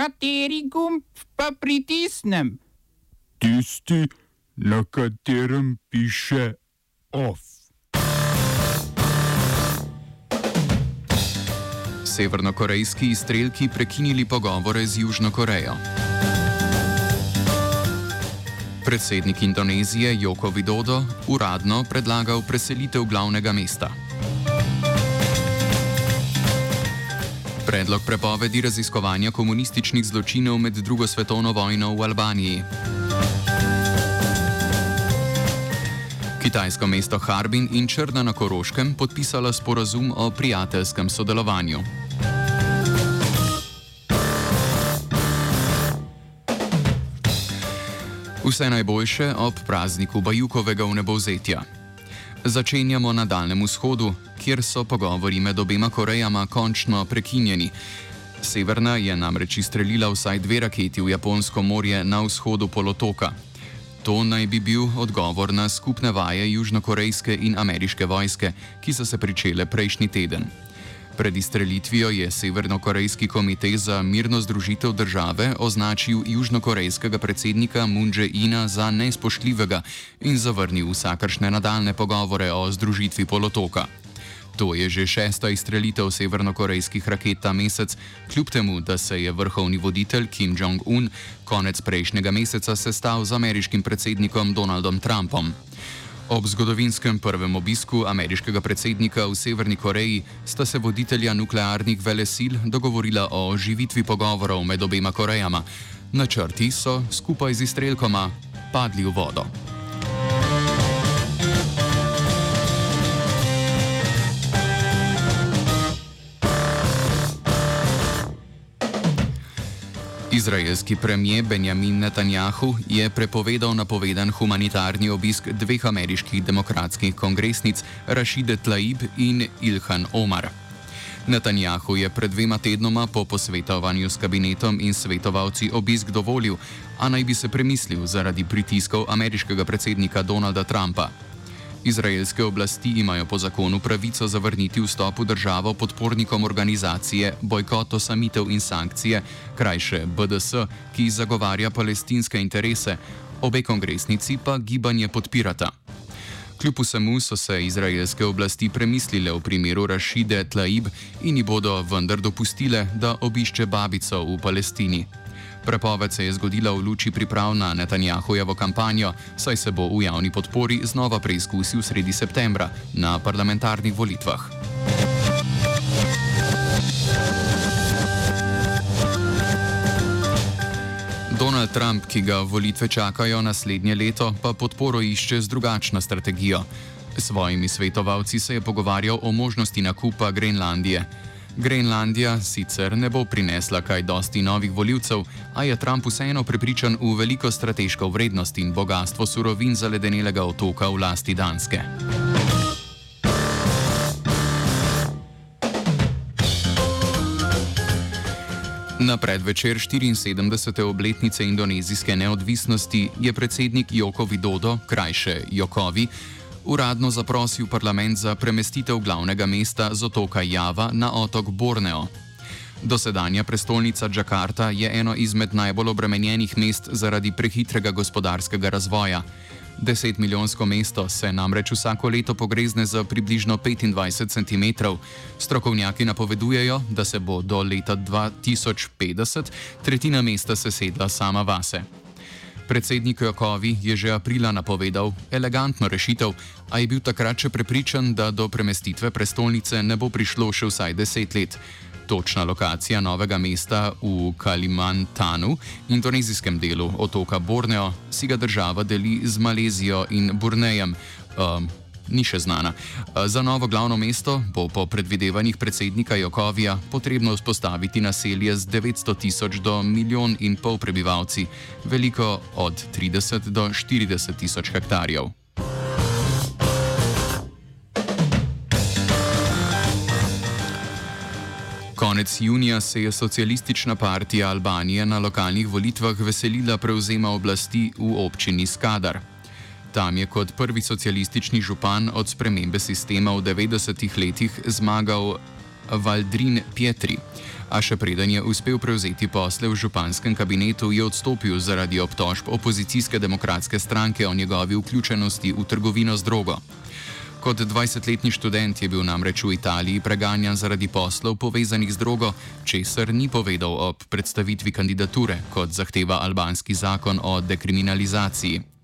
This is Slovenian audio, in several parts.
Kateri gumb pa pritisnem? Tisti, na katerem piše OF. Severnokorejski izstrelki prekinili pogovore z Južno Korejo. Predsednik Indonezije Joko Widodo uradno predlagal preselitev glavnega mesta. Predlog prepovedi raziskovanja komunističnih zločinov med drugo svetovno vojno v Albaniji. Kitajsko mesto Harbin in Črna na Koroškem podpisala sporazum o prijateljskem sodelovanju. Vse najboljše ob prazniku Bajukovega vnebovzetja. Začenjamo na Daljnem vzhodu, kjer so pogovori med obema Korejama končno prekinjeni. Severna je namreč izstrelila vsaj dve raketi v Japonsko morje na vzhodu polotoka. To naj bi bil odgovor na skupne vaje južnokorejske in ameriške vojske, ki so se pričele prejšnji teden. Pred izstrelitvijo je Severnokorejski komitej za mirno združitev države označil južnokorejskega predsednika Moon Jae-ina za nespoštljivega in zavrnil vsakršne nadaljne pogovore o združitvi polotoka. To je že šesta izstrelitev severnokorejskih raket ta mesec, kljub temu, da se je vrhovni voditelj Kim Jong-un konec prejšnjega meseca sestal z ameriškim predsednikom Donaldom Trumpom. Ob zgodovinskem prvem obisku ameriškega predsednika v Severni Koreji sta se voditelja nuklearnih velesil dogovorila o oživitvi pogovorov med obema Korejama. Načrti so skupaj z izstrelkoma padli v vodo. Izraelski premijer Benjamin Netanjahu je prepovedal napovedan humanitarni obisk dveh ameriških demokratskih kongresnic Rashide Tlaib in Ilhan Omar. Netanjahu je pred dvema tednoma po posvetovanju s kabinetom in svetovalci obisk dovolil, a naj bi se premislil zaradi pritiskov ameriškega predsednika Donalda Trumpa. Izraelske oblasti imajo po zakonu pravico zavrniti vstop v državo podpornikom organizacije Bojkot osamitev in sankcije, krajše BDS, ki zagovarja palestinske interese, obe kongresnici pa gibanje podpirata. Kljub vsemu so se izraelske oblasti premislile v primeru Rašide Tlaib in ji bodo vendar dopustile, da obišče babico v Palestini. Prepoved se je zgodila v luči priprav na Netanjahujevo kampanjo, saj se bo v javni podpori znova preizkusil sredi septembra na parlamentarnih volitvah. Donald Trump, ki ga volitve čakajo naslednje leto, pa podporo išče z drugačno strategijo. S svojimi svetovalci se je pogovarjal o možnosti nakupa Grenlandije. Grenlandija sicer ne bo prinesla kaj dosti novih voljivcev, a je Trump vseeno prepričan v veliko strateško vrednost in bogatstvo surovin zaledenelega otoka v lasti Danske. Na predvečer 74. obletnice indonezijske neodvisnosti je predsednik Joko Widodo, krajše Jokovi, uradno zaprosil parlament za premestitev glavnega mesta z otoka Java na otok Borneo. Dosedanja prestolnica Džakarta je eno izmed najbolj obremenjenih mest zaradi prehitrega gospodarskega razvoja. Deset milijonsko mesto se namreč vsako leto pogrezne za približno 25 cm. Strokovnjaki napovedujejo, da se bo do leta 2050 tretjina mesta sesedla sama vase. Predsednik Jokovi je že aprila napovedal elegantno rešitev, a je bil takrat še prepričan, da do premestitve prestolnice ne bo prišlo še vsaj deset let. Točna lokacija novega mesta v Kalimantanu, indonezijskem delu otoka Borneo, si ga država deli z Malezijo in Burnejem. Um, ni še znana. Za novo glavno mesto bo po predvidevanjih predsednika Jokovija potrebno vzpostaviti naselje z 900 tisoč do milijon in pol prebivalci, veliko od 30 do 40 tisoč hektarjev. Konec junija se je socialistična partija Albanije na lokalnih volitvah veselila prevzema oblasti v občini Skadar. Tam je kot prvi socialistični župan od spremembe sistema v 90-ih letih zmagal Valdrin Pietri. A še preden je uspel prevzeti posle v županskem kabinetu, je odstopil zaradi obtožb opozicijske demokratske stranke o njegovi vključenosti v trgovino z drogo. Kot 20-letni študent je bil namreč v Italiji preganjan zaradi poslov povezanih z drogo, česar ni povedal ob predstavitvi kandidature, kot zahteva albanski zakon o dekriminalizaciji.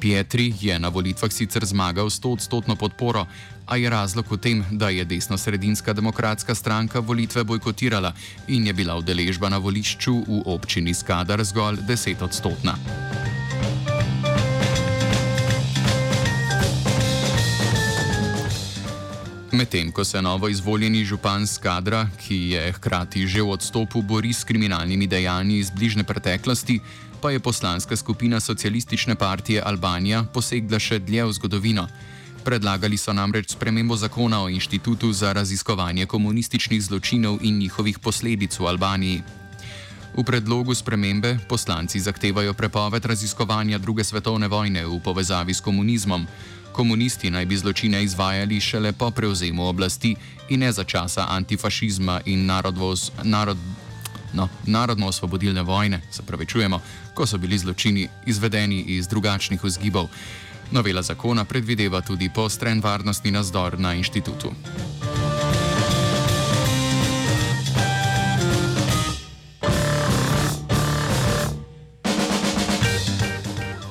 Pietri je na volitvah sicer zmagal s 100-odstotno podporo, a je razlog v tem, da je desno-sredinska demokratska stranka volitve bojkotirala in je bila udeležba na volišču v občini Skadar zgolj 10-odstotna. Medtem ko se novo izvoljeni župan Skadra, ki je hkrati že v odstopu, bori s kriminalnimi dejanji iz bližnje preteklosti, pa je poslanska skupina Socialistične partije Albanija posegla še dlje v zgodovino. Predlagali so namreč spremembo zakona o inštitutu za raziskovanje komunističnih zločinov in njihovih posledic v Albaniji. V predlogu spremembe poslanci zahtevajo prepoved raziskovanja druge svetovne vojne v povezavi s komunizmom. Komunisti naj bi zločine izvajali šele po prevzemu oblasti in ne za časa antifašizma in narodvos, narod, no, narodno-osvobodilne vojne, se pravi, čujemo, ko so bili zločini izvedeni iz drugačnih vzgibov. Novela zakona predvideva tudi postren varnostni nadzor na inštitutu.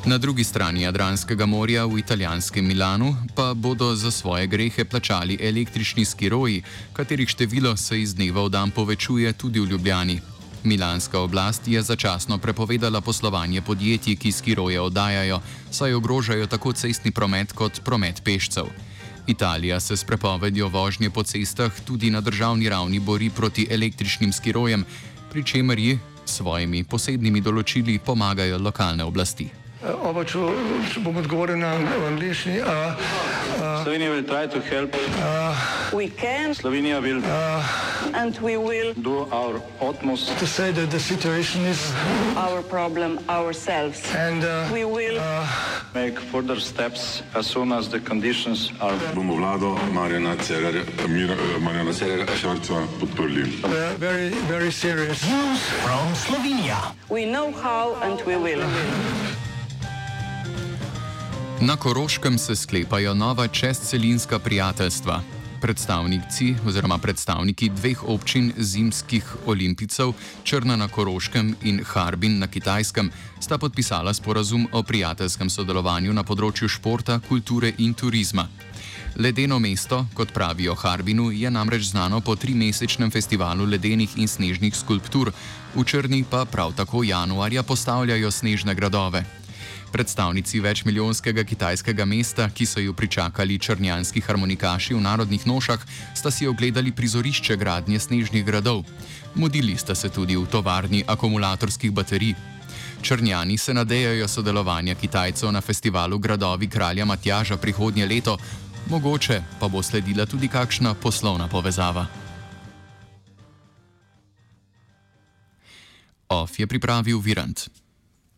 Na drugi strani Jadranskega morja v italijanskem Milanu pa bodo za svoje grehe plačali električni skiroji, katerih število se iz dneva v dan povečuje tudi v Ljubljani. Milanska oblast je začasno prepovedala poslovanje podjetij, ki skiroje oddajajo, saj ogrožajo tako cestni promet kot promet pešcev. Italija se s prepovedjo vožnje po cestah tudi na državni ravni bori proti električnim skirojem, pri čemer ji s svojimi posebnimi določili pomagajo lokalne oblasti. Oba, če, če bom odgovoril na angliški. Slovenija will try to help. Uh, We can Slovenija will uh, and we will do our utmost to say that the situation is, our problem ourselves. and uh, We will make further steps as soon as the conditions are bomo vlado Marjana Cererja, Mir, Marjana Cererja Šarca podprli. uh, very, very serious. we know how and we will. Na Koroškem se sklepajo nova čestcelinska prijateljstva. Predstavnici oziroma predstavniki dveh občin zimskih olimpijcev, Črna na Koroškem in Harbin na Kitajskem, sta podpisala sporazum o prijateljskem sodelovanju na področju športa, kulture in turizma. Ledeno mesto, kot pravijo Harbinu, je namreč znano po trimesečnem festivalu ledenih in snežnih skulptur, v Črni pa prav tako januarja postavljajo snežne gradove. Predstavnici večmilijonskega kitajskega mesta, ki so jo pričakali črnjanski harmonikaši v narodnih nošah, sta si ogledali prizorišče gradnje snežnih gradov. Modili sta se tudi v tovarni akumulatorskih baterij. Črnjani se nadejajo sodelovanja Kitajcev na festivalu Gradovi kralja Matjaža prihodnje leto, mogoče pa bo sledila tudi kakšna poslovna povezava. OF je pripravil Virant.